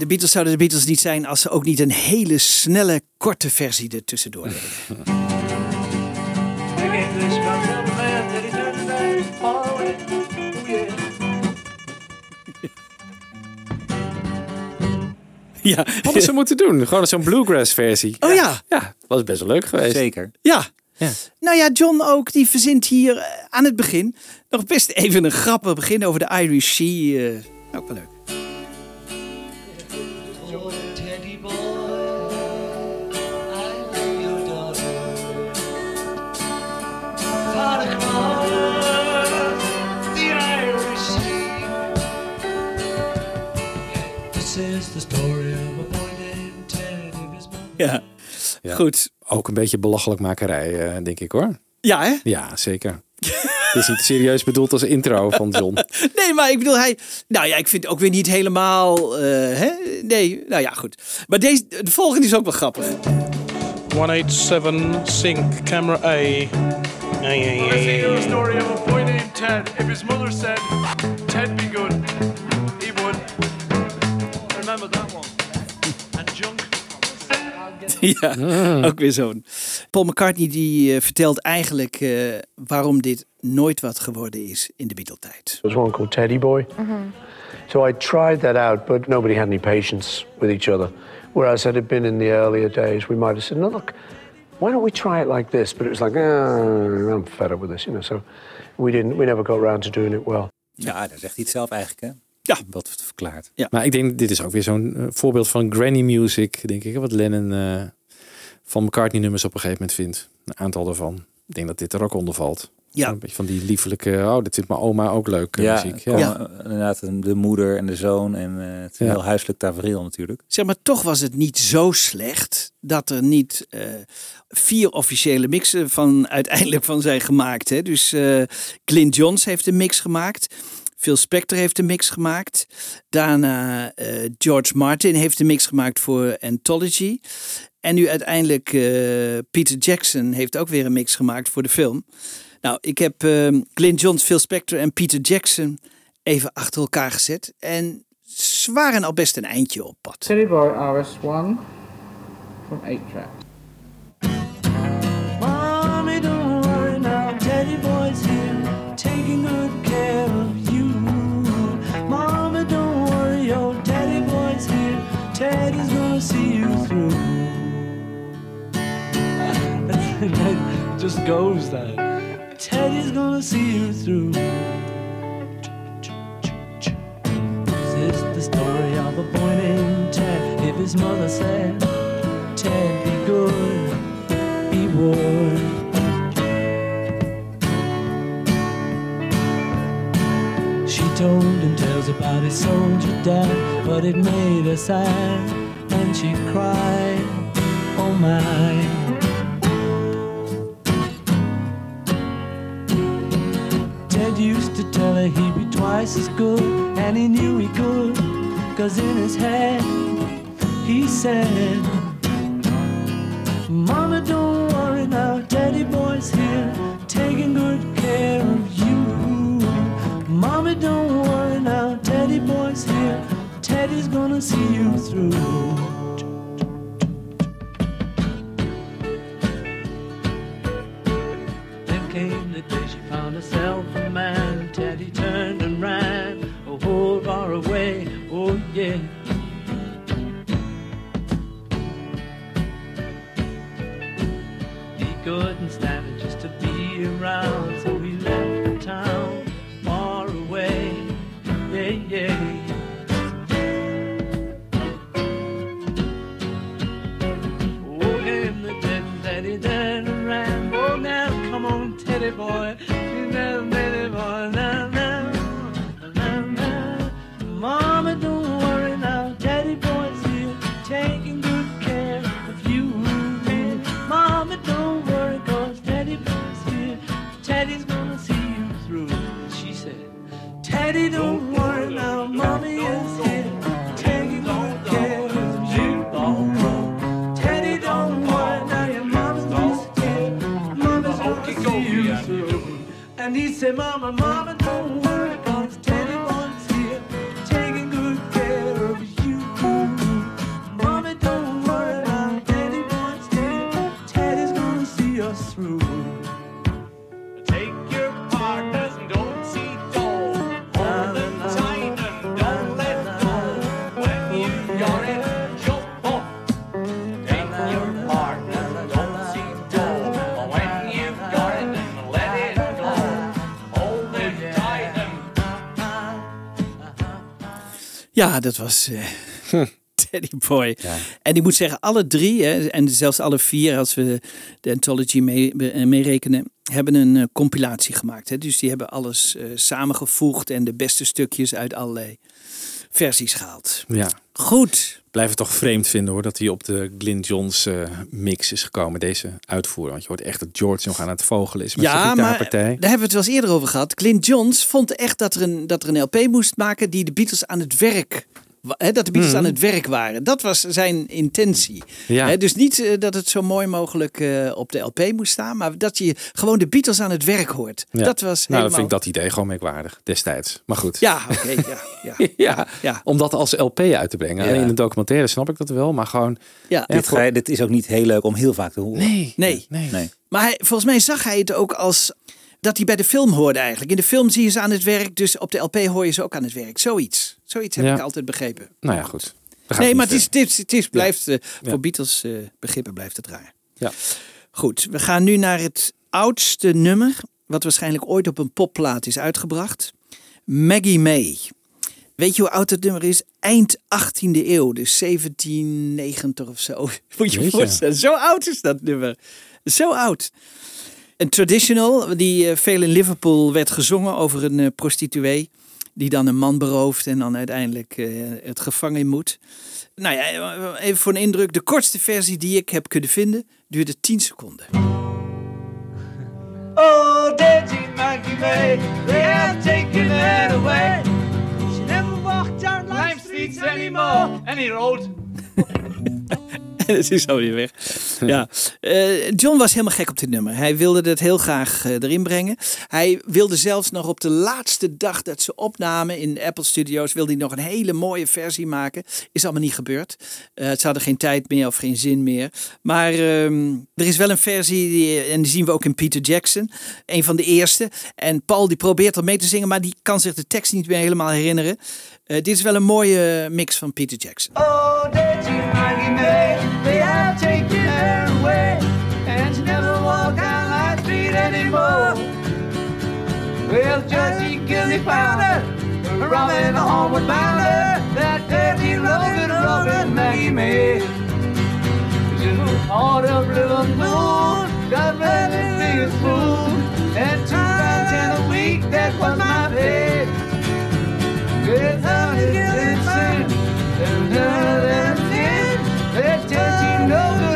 De, Beatles zouden de Beatles niet zijn als ze ook niet een hele snelle, korte versie er tussendoor. Ja. Hadden ze moeten doen. Gewoon zo'n bluegrass versie. Oh ja. Ja, was best wel leuk geweest. Zeker. Ja. Ja. Nou ja, John ook, die verzint hier eh, aan het begin nog best even een grappig begin over de Irish Sea. eh, ook wel leuk. Ja. Ja. Goed. Ook een beetje belachelijkmakerij, eh, denk ik hoor. Ja, hè? Ja, zeker. Het is niet serieus bedoeld als intro van John. Nee, maar ik bedoel, hij. Nou ja, ik vind het ook weer niet helemaal. eh, hè? Nee, nou ja, goed. Maar deze, de volgende is ook wel grappig. 187 sync camera A. Ay. a story of a boy named Ted. If his mother said, Ted be good, ja, ook weer zo'n. Paul McCartney die eh, vertelt eigenlijk eh, waarom dit nooit wat geworden is in de Beatle-tijd. There was one called Teddy Boy. So I tried that out, but nobody had any patience with each other. Whereas had it been in the earlier days, we might have said, no, look, why don't we try it like this? But it was like, ah, I'm fed up with this, you know. So we didn't, we never got around to doing it well. Ja, daar zegt hij het zelf eigenlijk, hè? Ja. Wat verklaart. Maar ik denk, dit is ook weer zo'n eh, voorbeeld van granny music, denk ik. Wat Lennon eh, van McCartney nummers op een gegeven moment vindt. Een aantal daarvan. Ik denk dat dit er ook onder valt. Ja. Een beetje van die liefelijke, oh, dit vindt mijn oma ook leuk eh, Ja, muziek. ja. Ja. inderdaad de moeder en de zoon. En eh, het is een Ja. heel huiselijk tafereel natuurlijk. Zeg maar, toch was het niet zo slecht dat er niet eh, vier officiële mixen van uiteindelijk van zijn gemaakt. Hè? Dus eh Clint Johns heeft een mix gemaakt. Phil Spector heeft een mix gemaakt. Daarna eh, George Martin heeft een mix gemaakt voor Anthology. En nu uiteindelijk eh, Peter Jackson heeft ook weer een mix gemaakt voor de film. Nou, ik heb eh, Clint Johns, Phil Spector en Peter Jackson even achter elkaar gezet. En ze waren al best een eindje op pad. Boy RS1 from 8 goes that Teddy's gonna see you through. This is the story of a boy named Ted. If his mother said, Ted, be good, he would. She told him tales about his soldier dad, but it made her sad, and she cried, oh my. He'd be twice as good, and he knew he could, cause in his head he said, Mama, don't worry now, Daddy boy's here, taking good care of you. Mommy, don't worry now, daddy boy's here, Teddy's gonna see you through. Herself a man. Teddy turned and ran a whole far away. Oh yeah. He couldn't stand it just to be around, so he left the town far away. Yeah, yeah. Oh, Teddy then ran. Oh, now come on, Teddy boy. And he said, Mama, Mama, Ja, dat was eh, Teddy Boy. En ik moet zeggen, alle drie, hè, en zelfs alle vier, als we de anthology mee- eh, meerekenen, hebben een eh, compilatie gemaakt. Hè. Dus die hebben alles samengevoegd en de beste stukjes uit allerlei versies gehaald. Ja. Goed. Blijf het toch vreemd vinden hoor, dat hij op de Glyn Johns eh, mix is gekomen, deze uitvoering. Want je hoort echt dat George nog aan het vogelen is met zijn Ja, maar daar gitaarpartij. hebben we het wel eens eerder over gehad. Clint Johns vond echt dat er een, dat er een LP moest maken die de Beatles aan het werk. Dat de Beatles Mhm. aan het werk waren. Dat was zijn intentie. Ja. Dus niet eh, dat het zo mooi mogelijk eh, op de LP moest staan, maar dat je gewoon de Beatles aan het werk hoort. Ja. Dat was nou, helemaal... dan vind ik dat idee gewoon merkwaardig destijds. Maar goed. Ja, oké. ja, ja. ja, om dat als LP uit te brengen. En in de documentaire snap ik dat wel, maar gewoon... Ja. Dit, ga je- dit is ook niet heel leuk om heel vaak te horen. Nee. Nee. nee. Maar hij, volgens mij zag hij het ook als dat hij bij de film hoorde eigenlijk. In de film zie je ze aan het werk, dus op de LP hoor je ze ook aan het werk. Zoiets. Zoiets heb Ja. ik altijd begrepen. Nou ja, goed. Nee, maar het is, verder. het is, het is, blijft, eh, voor Beatles eh, begrippen blijft het raar. Ja. Goed, we gaan nu naar het oudste nummer, wat waarschijnlijk ooit op een popplaat is uitgebracht. Maggie May. Weet je hoe oud het nummer is? Eind 18e eeuw, dus 1790 of zo. Moet je je voorstellen, zo oud is dat nummer. Zo oud. Een traditional die eh, veel in Liverpool werd gezongen over een eh, prostituee. Die dan een man berooft en dan uiteindelijk eh, het gevangen moet. Nou ja, even voor een indruk. De kortste versie die ik heb kunnen vinden duurde 10 seconden. Oh, Daddy Maggie May, they have taken her away. She never walked down streets anymore. En het is alweer weg. Ja. Eh, John was helemaal gek op dit nummer. Hij wilde het heel graag eh, erin brengen. Hij wilde zelfs nog op de laatste dag dat ze opnamen in Apple Studios... wilde hij nog een hele mooie versie maken. Is allemaal niet gebeurd. Eh, ze hadden geen tijd meer of geen zin meer. Maar ehm, er is wel een versie, en die zien we ook in Peter Jackson. Een van de eerste. En Paul die probeert er mee te zingen, maar die kan zich de tekst niet meer helemaal herinneren. Dit is wel een mooie mix van Peter Jackson. Oh, Well, just Gilly found her, rum and a homeward bounder, that dirty Logan Robin Maggie made. You know, heart of river moon, got ready to be a fool, and two pounds in a week, that was my pay. Good honey, good sin, and none of them did, that dirty Logan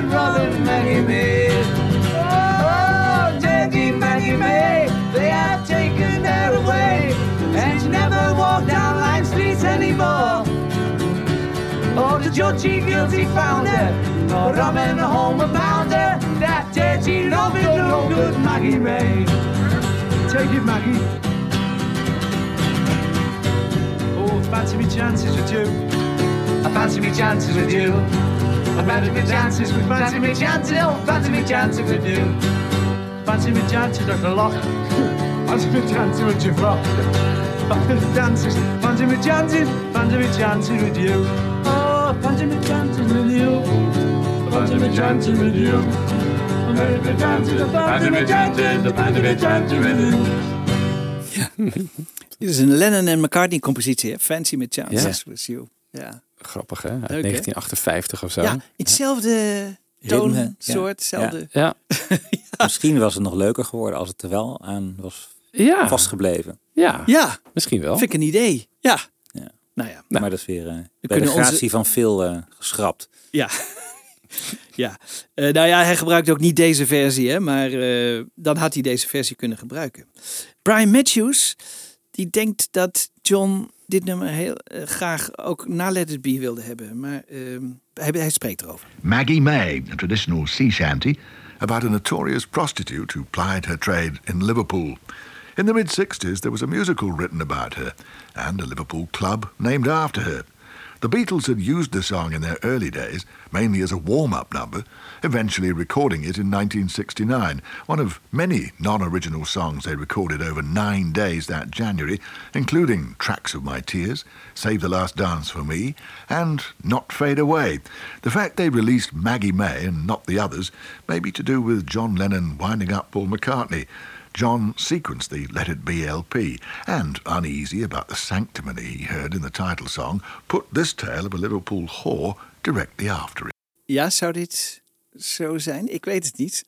walk down Lime Street anymore. Oh, or to judge ye guilty founder, or in the home a pounder. That dirty Robin, no good Maggie May. Take it, Maggie. Oh, fancy me chances with you. I fancy me chances with you. I fancy me chances with fancy me chances. Oh, fancy me chances with you. Fancy me chances at the lock. fancy me chances with your rock. Fancy me chances. Fancy me chances. Fancy me chances with you. Oh, fancy me chances with you. Fancy me chances with you. Fancy me chances. Fancy me chances. Fancy me chances with you. Dit is een Lennon en McCartney compositie. hè? Fancy with Chances Ja. with You. Ja. Grappig hè? Uit Leuk, hè? 1958 of zo. Ja, hetzelfde toonsoort, ja. hetzelfde. Ja. Misschien was het nog leuker geworden als het er wel aan was Ja. vastgebleven. Ja. Ja, Misschien wel. vind ik een idee. Ja. Ja. Nou ja. Maar dat is weer eh bij de kunnen onze- gratie van veel eh, geschrapt. Ja. ja. Eh, nou ja, hij gebruikt ook niet deze versie, hè, maar eh, dan had hij deze versie kunnen gebruiken. Brian Matthews, die denkt dat John dit nummer heel graag ook na Let It Be wilde hebben. Maar ehm, hij, hij spreekt erover. Maggie May, a traditional sea shanty about a notorious prostitute who plied her trade in Liverpool. In the mid 60s, there was a musical written about her and a Liverpool club named after her. The Beatles had used the song in their early days, mainly as a warm up number, eventually recording it in 1969, one of many non original songs they recorded over nine days that January, including Tracks of My Tears, Save the Last Dance for Me, and Not Fade Away. The fact they released Maggie May and not the others may be to do with John Lennon winding up Paul McCartney. John sequenced the Let It Be LP, and, uneasy about the sanctimony he heard in the title song, put this tale of a Liverpool whore directly after it. Ja, zou dit zo zijn? Ik weet het niet.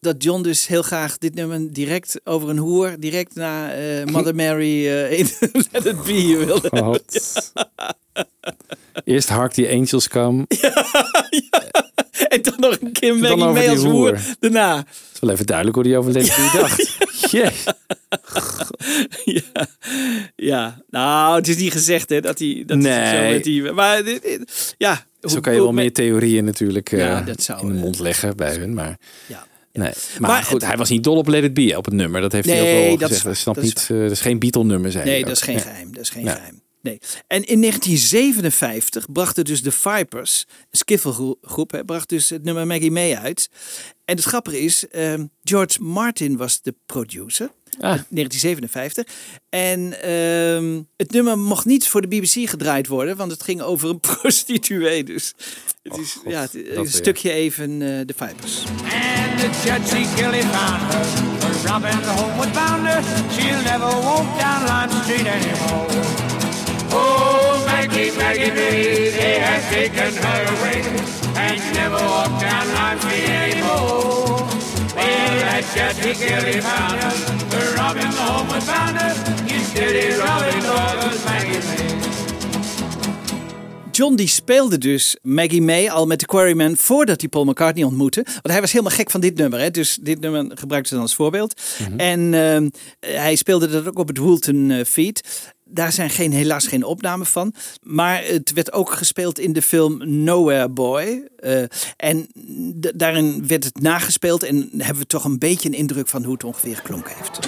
Dat John dus heel graag dit nummer direct over een hoer, direct na eh, Mother Mary eh, in Let It Be wilde. Wat? Eerst Hark the Angels Come. En dan nog een Dan Maggie die als hoer hoer. daarna. Het is wel even duidelijk hoe hij over Let It Be dacht. Jee. ja, ja, nou, het is niet gezegd hè, dat hij... Dat Nee. Die, maar dit- dit- ja. Zo kan je wel meer theorieën natuurlijk Ja, zou, in de mond leggen bij hun. Maar, Ja. Nee. Maar, Maar goed, het- hij was niet dol op Let It Be, op het nummer. Dat heeft hij ook wel dat gezegd. is Dat, Dat is niet, eh, dat is geen Beatle-nummer zijn. Nee, dat is geen geheim. Dat is geen geheim. Nee. En in 1957 brachten dus de Vipers, een skiffelgroep, hè, bracht dus het nummer Maggie May uit. En het grappige is, ehm, George Martin was de producer. Ah. in 1957. En ehm, het nummer mocht niet voor de BBC gedraaid worden, want het ging over een prostituee. Dus het is ja, het, een weer. stukje even eh, de Vipers. And the judge, he guilty found her. For robbing the homeward bounder. She'll never walk down Lime Street anymore. Oh, Maggie, Maggie, Maggie, they have taken her away. And she never walk down Lime Street anymore. Well, steady Maggie. John die speelde dus Maggie May al met de Quarrymen voordat hij Paul McCartney ontmoette. Want hij was helemaal gek van dit nummer. Hè? Dus dit nummer gebruikte ze dan als voorbeeld. En ehm, hij speelde dat ook op het Woolton eh, Feed. Daar zijn geen, helaas geen opnamen van. Maar het werd ook gespeeld in de film Nowhere Boy. Eh, en daarin werd het nagespeeld. En hebben we toch een beetje een indruk van hoe het ongeveer geklonken heeft.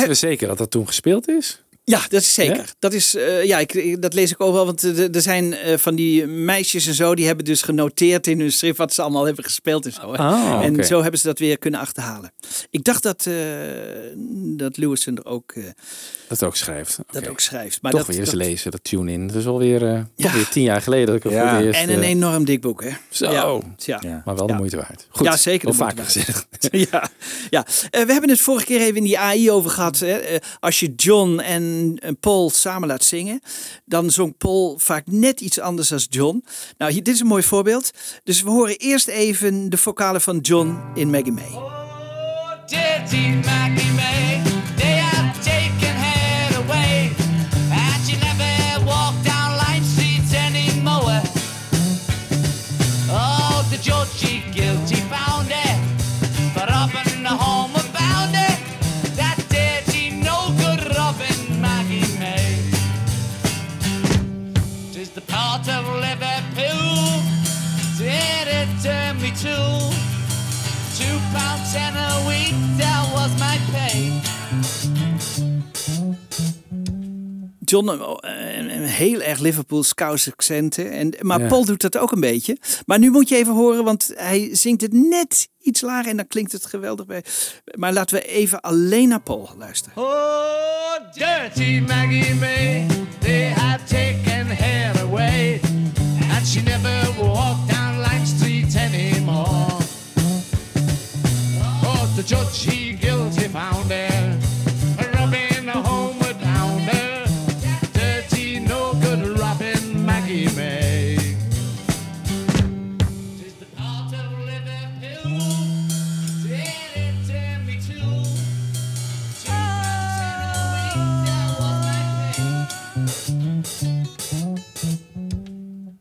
Weten we zeker dat dat toen gespeeld is? Ja, dat is zeker. Ja? Dat, is, eh, ja, ik, ik- dat lees ik ook wel. Want er er zijn eh, van die meisjes en zo, die hebben dus genoteerd in hun schrift wat ze allemaal hebben gespeeld en zo. Ah, en zo hebben ze dat weer kunnen achterhalen. Ik dacht dat, eh dat Lewison er ook, eh, Dat ook schrijft. dat ook schrijft. Maar Toch dat, weer eens dat- lezen, dat tune-in. Dat is alweer, eh Ja. toch weer tien jaar geleden dat ik Ja. voor het eerst... En een eh, enorm dik boek, hè? Zo. Ja. ja. Ja. Maar wel de Ja. moeite waard. Goed, ja, zeker. De vaker gezegd. ja, ja. Eh, we hebben het vorige keer even in die AI over gehad. Hè. Eh, als je John en Paul samen laat zingen, dan zong Paul vaak net iets anders dan John. Nou, hier, dit is een mooi voorbeeld. Dus we horen eerst even de vocalen van John in Maggie May. dirty Maggie May. Ten a week? That was my pay. John, eh, een, een heel erg Liverpool Scouse accenten. En, maar Ja. Paul doet dat ook een beetje. Maar nu moet je even horen, want hij zingt het net iets lager en dan klinkt het geweldig bij. Maar laten we even alleen naar Paul luisteren. Oh, dirty Maggie May, they had taken her away, and she never walked the judge, he guilty found her,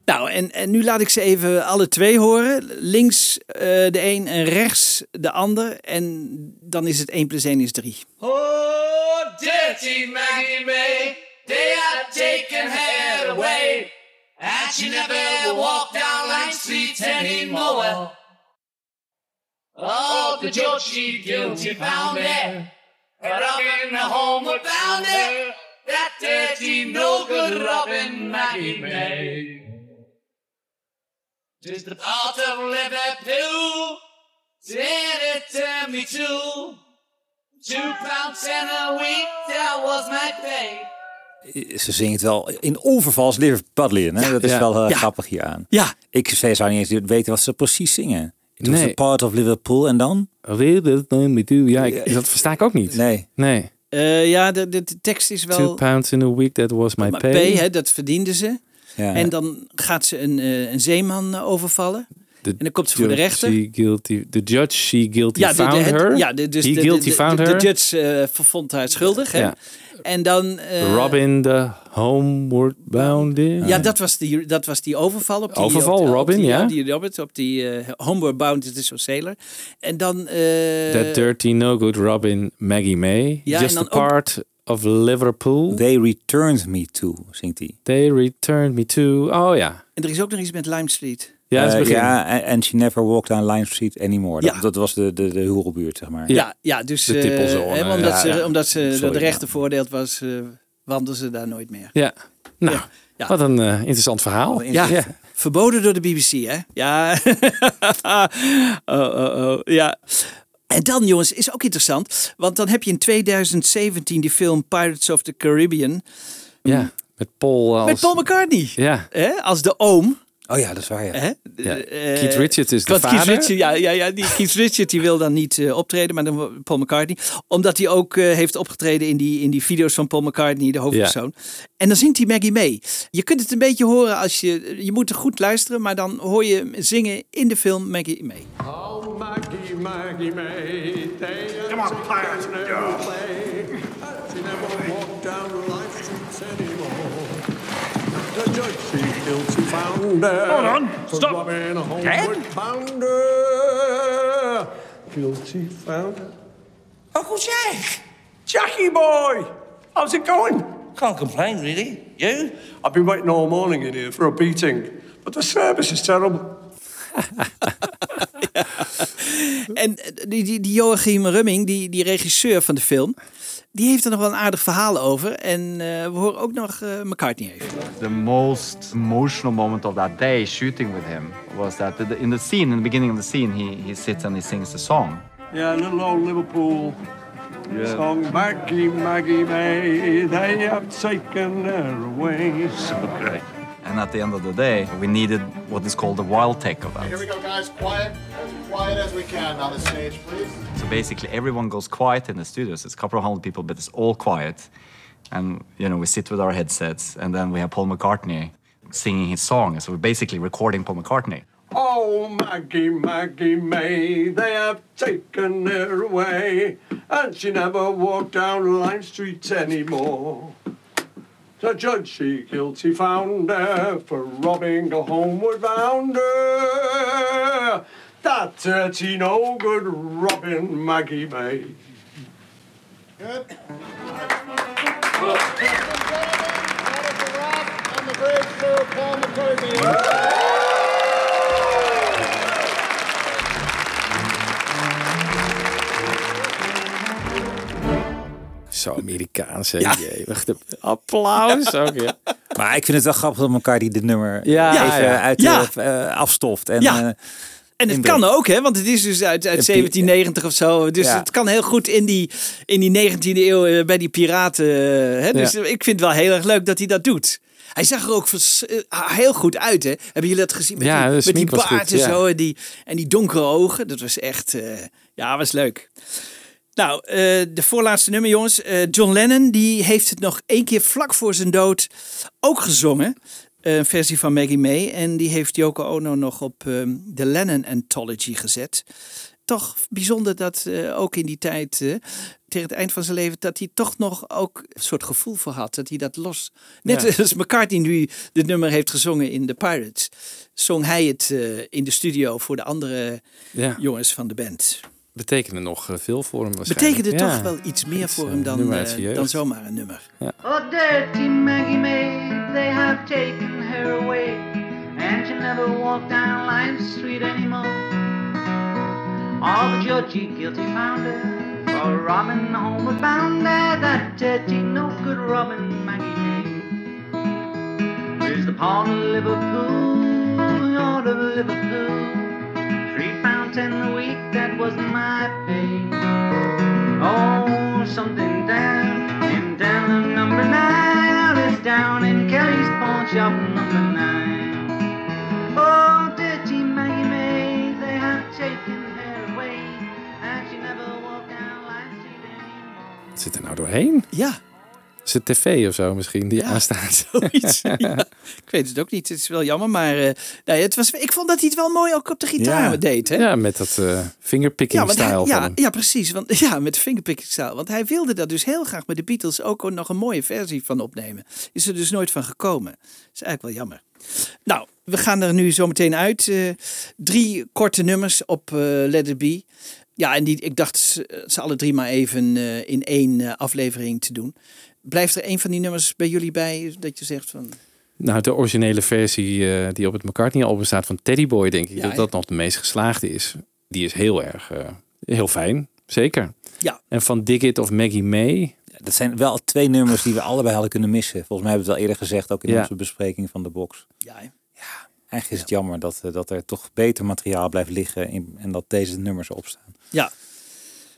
Nou, en, nu laat ik ze even alle twee horen. Links eh, de een en rechts de ander. En dan is het 1 plus 1 is 3. Oh, dirty Maggie May, they had taken her away, and she never walked down Lime Street anymore. Oh, the judge, she guilty found her, robbing the homeward bound her, that dirty, no good Robin Maggie May. Tis the part of Liverpool, did it turn me to? Two pounds ten a week, that was my pay. Ze zingt wel in onvervals Liverpudlian. Hè? Dat is Ja. wel heel Ja. grappig hieraan. Ja. Ik zou niet eens weten wat ze precies zingen. It was Nee. a part of Liverpool en dan? Ja, ik, dat versta ik ook niet. Nee. Nee. Eh, ja, de, de, de tekst is Two wel... pounds in a week, that was my pay. P, hè, dat verdienden ze. Ja. En dan gaat ze een, eh, een zeeman eh, overvallen. The en dan komt ze voor de rechter. she guilty, the judge, she guilty Ja, found de, her. ja, de, dus He de, guilty de, de, found de, her. de judge eh, vond haar schuldig. Hè? En dan... eh, Robin, the homeward bound. Ja, dat was die, dat was die overval op die... Overval, op die- op Robin, die, ja. Die Robert, op die Homeward Bound, is zo'n sailor. En dan... That dirty, no good Robin, Maggie May. Ja, Just en a ook- part of Liverpool. They returned me to, zingt hij. They returned me to. Oh ja. En er is ook nog iets met Lime Street. Ja, het Eh, ja, en and she never walked down Lime Street anymore. Dat, Ja. dat was de, de, de hoerelbuurt, zeg maar. Ja, ja, dus... de eh, hè, omdat, ja, ze, ja. omdat ze Sorry, de ja. rechter voordeeld was, eh wandelden ze daar nooit meer. Ja. Nou, Ja. wat een eh, interessant verhaal. Ja, verboden door de BBC, hè? Ja. oh, oh, oh. Ja. En dan, jongens, is ook interessant. Want dan heb je in 2017 die film Pirates of the Caribbean. Ja, met Paul als... Met Paul McCartney. Ja. Hè? Als de oom. Oh ja, dat is waar, ja. Hè? Ja. Eh, Keith Richards is de want Keith vader. Richards, ja, ja, ja, die Keith Richards die wil dan niet eh, optreden, maar dan Paul McCartney. Omdat hij ook eh, heeft opgetreden in die, in die video's van Paul McCartney, de hoofdpersoon. En dan zingt hij Maggie mee. Je kunt het een beetje horen als je... Je moet er goed luisteren, maar dan hoor je hem zingen in de film Maggie mee. Oh, Maggie, Maggie May, they Come on, pirates, never play. She never walked down life streets anymore. The judge, she guilty found her. Hold on, stop. robbing a homeward Dad? Guilty found her. Uncle Jack! Jackie boy! How's it going? Can't complain, really. You? I've been waiting all morning in here for a beating, but the service is terrible. En die, die, die Joachim Rumming, die, die regisseur van de film, die heeft er nog wel een aardig verhaal over. En eh, we horen ook nog eh, McCartney even. The most emotional moment of that day shooting with him was that in the scene, in the beginning of the scene, he, he sits and he sings the song. Yeah, little old Liverpool song, Maggie, Maggie May, they have taken her away. So great. And at the end of the day, we needed what is called a wild take of that. Here we go, guys. Quiet. As quiet as we can on the stage, please. So basically, everyone goes quiet in the studios. It's a couple of hundred people, but it's all quiet. And, you know, we sit with our headsets, and then we have Paul McCartney singing his song. So we're basically recording Paul McCartney. Oh, Maggie, Maggie May, they have taken her away. and she never walked down Lime Street anymore. The judge she guilty found her for robbing a homeward bounder. That dirty no good Robin Maggie May. Good. On the bridge for Paul McCartney. Zo Amerikaans, hè? Ja. Jee, wacht even. Applaus ook, ja. Maar ik vind het wel grappig dat elkaar die dit nummer Ja, even ja. uit Ja. de, eh, afstoft. En, Ja. eh, En het kan ook, hè? Want het is dus uit, uit Een pi- 1790 of zo. Dus Ja. het kan heel goed in die, in die 19e eeuw eh, bij die piraten. eh, Hè? Dus Ja. ik vind het wel heel erg leuk dat hij dat doet. Hij zag er ook eh, heel goed uit, hè? Hebben jullie dat gezien? Met Ja, die, de met die baard en zo. En die, en die donkere ogen. Dat was echt... eh, ja, was leuk. Nou, eh, de voorlaatste nummer, jongens. Eh, John Lennon die heeft het nog één keer vlak voor zijn dood ook gezongen. Eh, Een versie van Maggie May. En die heeft Yoko Ono nog op ehm, de Lennon Anthology gezet. Toch bijzonder dat ook in die tijd, tegen het eind van zijn leven, dat hij toch nog ook een soort gevoel voor had. Dat hij dat los. Net Ja. als McCartney nu dit nummer heeft gezongen in The Pirates, zong hij het in de studio voor de andere Ja. jongens van de band. Betekende nog eh, veel voor hem waarschijnlijk. Betekende Ja. toch wel iets meer Het is, voor eh, hem dan, jeugd. dan zomaar een nummer. Oh, dirty Maggie May, they have taken her away, and she never walked down Line Street anymore. All the he guilty found her for robbing the homeward bound there, that dirty no good Robin Maggie May. Where's the port of Liverpool, Lord of Liverpool? Three pound ten a week, that was my pay. Oh, something down in down in number nine. Out is down in Kelly's pawn shop number nine. Oh, dirty Maggie May, they have taken her away, and she never walked down Line Street anymore. Wat zit er nou doorheen? Ja. Is het tv of zo misschien die aanstaat? Zoiets. ja. Ik weet het ook niet. Het is wel jammer, maar eh, nee, het was, ik vond dat hij het wel mooi ook op de gitaar Ja. deed. Hè? Ja, met dat eh fingerpicking Ja, van ja, hem. ja, precies. Want, ja, met de fingerpicking style. Want hij wilde daar dus heel graag met de Beatles ook nog een mooie versie van opnemen. Is er dus nooit van gekomen. is eigenlijk wel jammer. Nou, we gaan er nu zo meteen uit. Eh, drie korte nummers op eh Let It Be. Ja, en die, ik dacht ze, ze alle drie maar even in één aflevering te doen. Blijft er een van die nummers bij jullie bij dat je zegt van... Nou, de originele versie eh, die op het McCartney-album staat van Teddy Boy, denk ik Ja, dat dat nog de meest geslaagde is. Die is heel erg, eh, heel fijn, zeker. Ja. En van Dig It of Maggie May, Dat zijn wel twee nummers die we allebei hadden kunnen missen. Volgens mij hebben we het al eerder gezegd, ook in Ja. onze bespreking van de box. Ja, hè? Eigenlijk is het jammer dat, eh, dat er toch beter materiaal blijft liggen in, en dat deze nummers erop staan.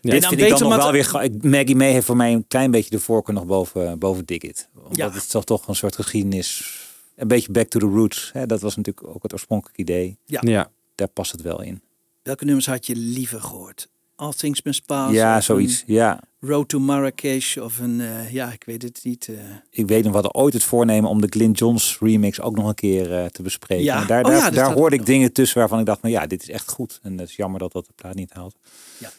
Ja. Dit En vind ik dan nog wel weer... Maggie May heeft voor mij een klein beetje de voorkeur nog boven, boven Dig It. Omdat Ja. het toch, toch een soort geschiedenis... Een beetje back to the roots. Hè? Dat was natuurlijk ook het oorspronkelijke idee. Ja. Ja. Daar past het wel in. Welke nummers had je liever gehoord? All Things Must Pass? ja, zoiets. Ja. Road to Marrakesh of een... eh, ja, ik weet het niet. eh. Ik weet nog, we hadden ooit het voornemen om de Glyn Johns remix ook nog een keer eh, te bespreken. Ja. En daar, Oh daar, ja, dat daar staat hoorde ik dingen tussen waarvan ik dacht, nou ja, dit is echt goed. En het is jammer dat dat de plaat niet haalt. ja,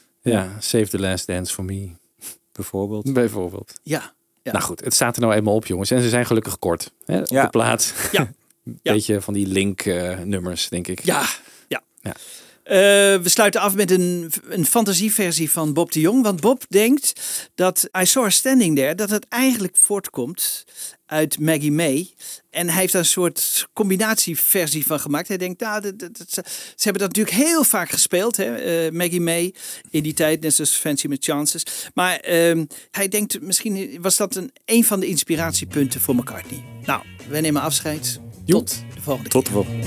Save the Last Dance for Me, Bijvoorbeeld. bijvoorbeeld. Ja. ja. Nou goed, het staat er nou eenmaal op, jongens. En ze zijn gelukkig kort hè, op Ja. de plaat. Ja. Beetje van die link-nummers, denk ik. Ja, ja. Ja. Eh, we sluiten af met een, een fantasieversie van Bob de Jong. Want Bob denkt dat I Saw Her Standing There, dat het eigenlijk voortkomt uit Maggie May. En hij heeft daar een soort combinatieversie van gemaakt. Hij denkt, nou, dat, dat- dat- ze, ze hebben dat natuurlijk heel vaak gespeeld, hè, eh, Maggie May, in die tijd, net zoals Fancy with Chances. Maar ehm, hij denkt, misschien was dat een, een van de inspiratiepunten voor McCartney. Nou, wij nemen afscheid. Tot de volgende Tot de volgende.